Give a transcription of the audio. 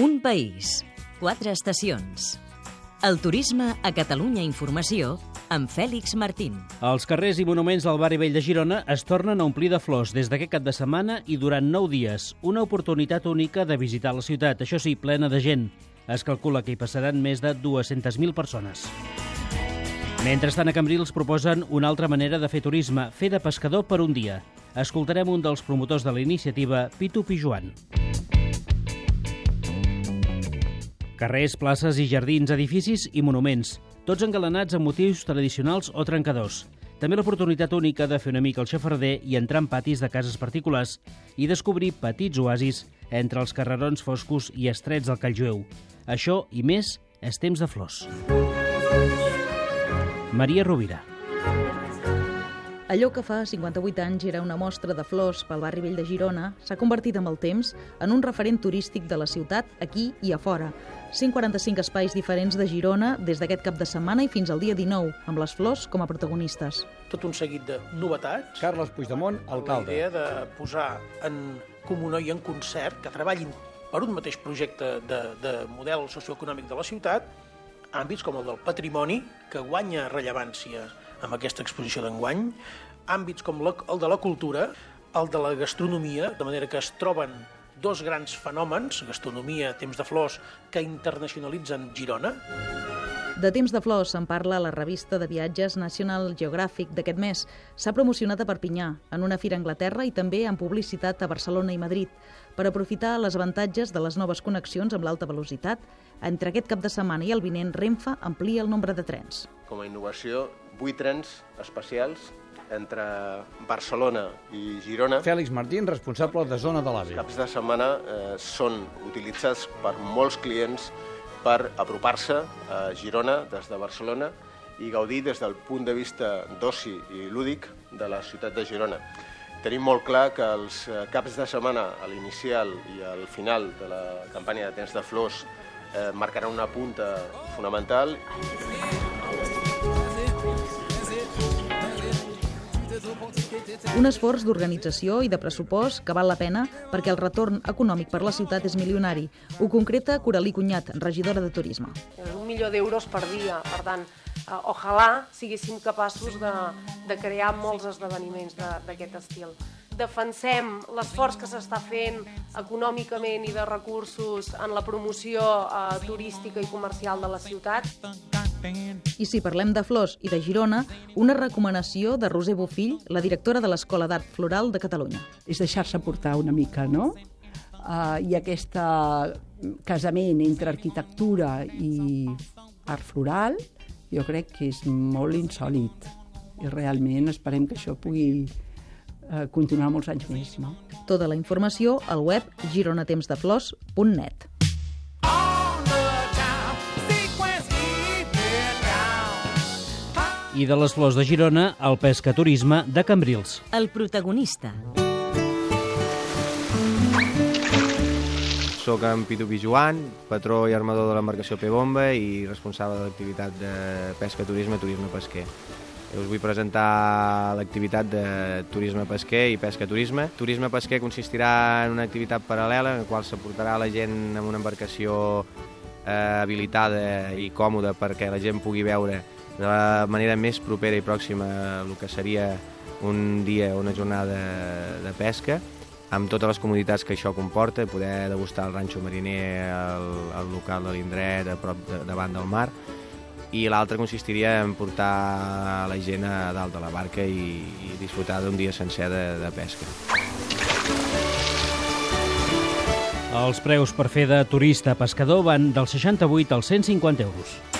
Un país, quatre estacions. El turisme a Catalunya Informació amb Fèlix Martín. Els carrers i monuments del barri vell de Girona es tornen a omplir de flors des d'aquest cap de setmana i durant nou dies. Una oportunitat única de visitar la ciutat, això sí, plena de gent. Es calcula que hi passaran més de 200.000 persones. Mentrestant, a Cambrils proposen una altra manera de fer turisme, fer de pescador per un dia. Escoltarem un dels promotors de la iniciativa, Pitu Pijuan. Carrers, places i jardins, edificis i monuments, tots engalanats amb motius tradicionals o trencadors. També l'oportunitat única de fer una mica el xafarder i entrar en patis de cases particulars i descobrir petits oasis entre els carrerons foscos i estrets del Call Jueu. Això i més és temps de flors. Maria Rovira. Allò que fa 58 anys era una mostra de flors pel barri vell de Girona s'ha convertit amb el temps en un referent turístic de la ciutat, aquí i a fora. 145 espais diferents de Girona des d'aquest cap de setmana i fins al dia 19, amb les flors com a protagonistes. Tot un seguit de novetats. Carles Puigdemont, alcalde. La idea de posar en comunió i en concert que treballin per un mateix projecte de, de model socioeconòmic de la ciutat, àmbits com el del patrimoni, que guanya rellevància amb aquesta exposició d'enguany, àmbits com el de la cultura, el de la gastronomia, de manera que es troben dos grans fenòmens, gastronomia, temps de flors, que internacionalitzen Girona. De Temps de Flors se'n parla a la revista de viatges National Geographic d'aquest mes. S'ha promocionat a Perpinyà, en una fira a Anglaterra i també en publicitat a Barcelona i Madrid, per aprofitar les avantatges de les noves connexions amb l'alta velocitat. Entre aquest cap de setmana i el vinent, Renfe amplia el nombre de trens. Com a innovació, vuit trens especials entre Barcelona i Girona. Fèlix Martín, responsable de zona de l'AVE. Caps de setmana eh, són utilitzats per molts clients per apropar-se a Girona des de Barcelona i gaudir des del punt de vista d'oci i lúdic de la ciutat de Girona. Tenim molt clar que els caps de setmana, a l'inicial i al final de la campanya de temps de flors, eh, marcaran una punta fonamental. Un esforç d'organització i de pressupost que val la pena perquè el retorn econòmic per la ciutat és milionari. Ho concreta Coralí Cunyat, regidora de Turisme. Un milió d'euros per dia, per tant, eh, ojalà siguéssim capaços de, de crear molts esdeveniments d'aquest estil defensem l'esforç que s'està fent econòmicament i de recursos en la promoció eh, turística i comercial de la ciutat. I si parlem de flors i de Girona, una recomanació de Roser Bofill, la directora de l'Escola d'Art Floral de Catalunya. És deixar-se portar una mica, no? Uh, I aquest casament entre arquitectura i art floral jo crec que és molt insòlid i realment esperem que això pugui eh, continuar molts anys més. No? Tota la informació al web gironatemsdeflors.net. I de les flors de Girona al pescaturisme de Cambrils. El protagonista. Soc en Pitu Pijuan, patró i armador de l'embarcació P-Bomba i responsable de l'activitat de pesca, turisme, turisme pesquer. Us vull presentar l'activitat de turisme pesquer i pesca turisme. Turisme pesquer consistirà en una activitat paral·lela en la qual s'aportarà la gent amb una embarcació eh, habilitada i còmoda perquè la gent pugui veure de la manera més propera i pròxima el que seria un dia o una jornada de pesca amb totes les comoditats que això comporta, poder degustar el ranxo mariner, el local de l'indret, a prop de, davant del mar, i l'altre consistiria en portar la gent a dalt de la barca i, i disfrutar d'un dia sencer de, de pesca. Els preus per fer de turista pescador van dels 68 als 150 euros.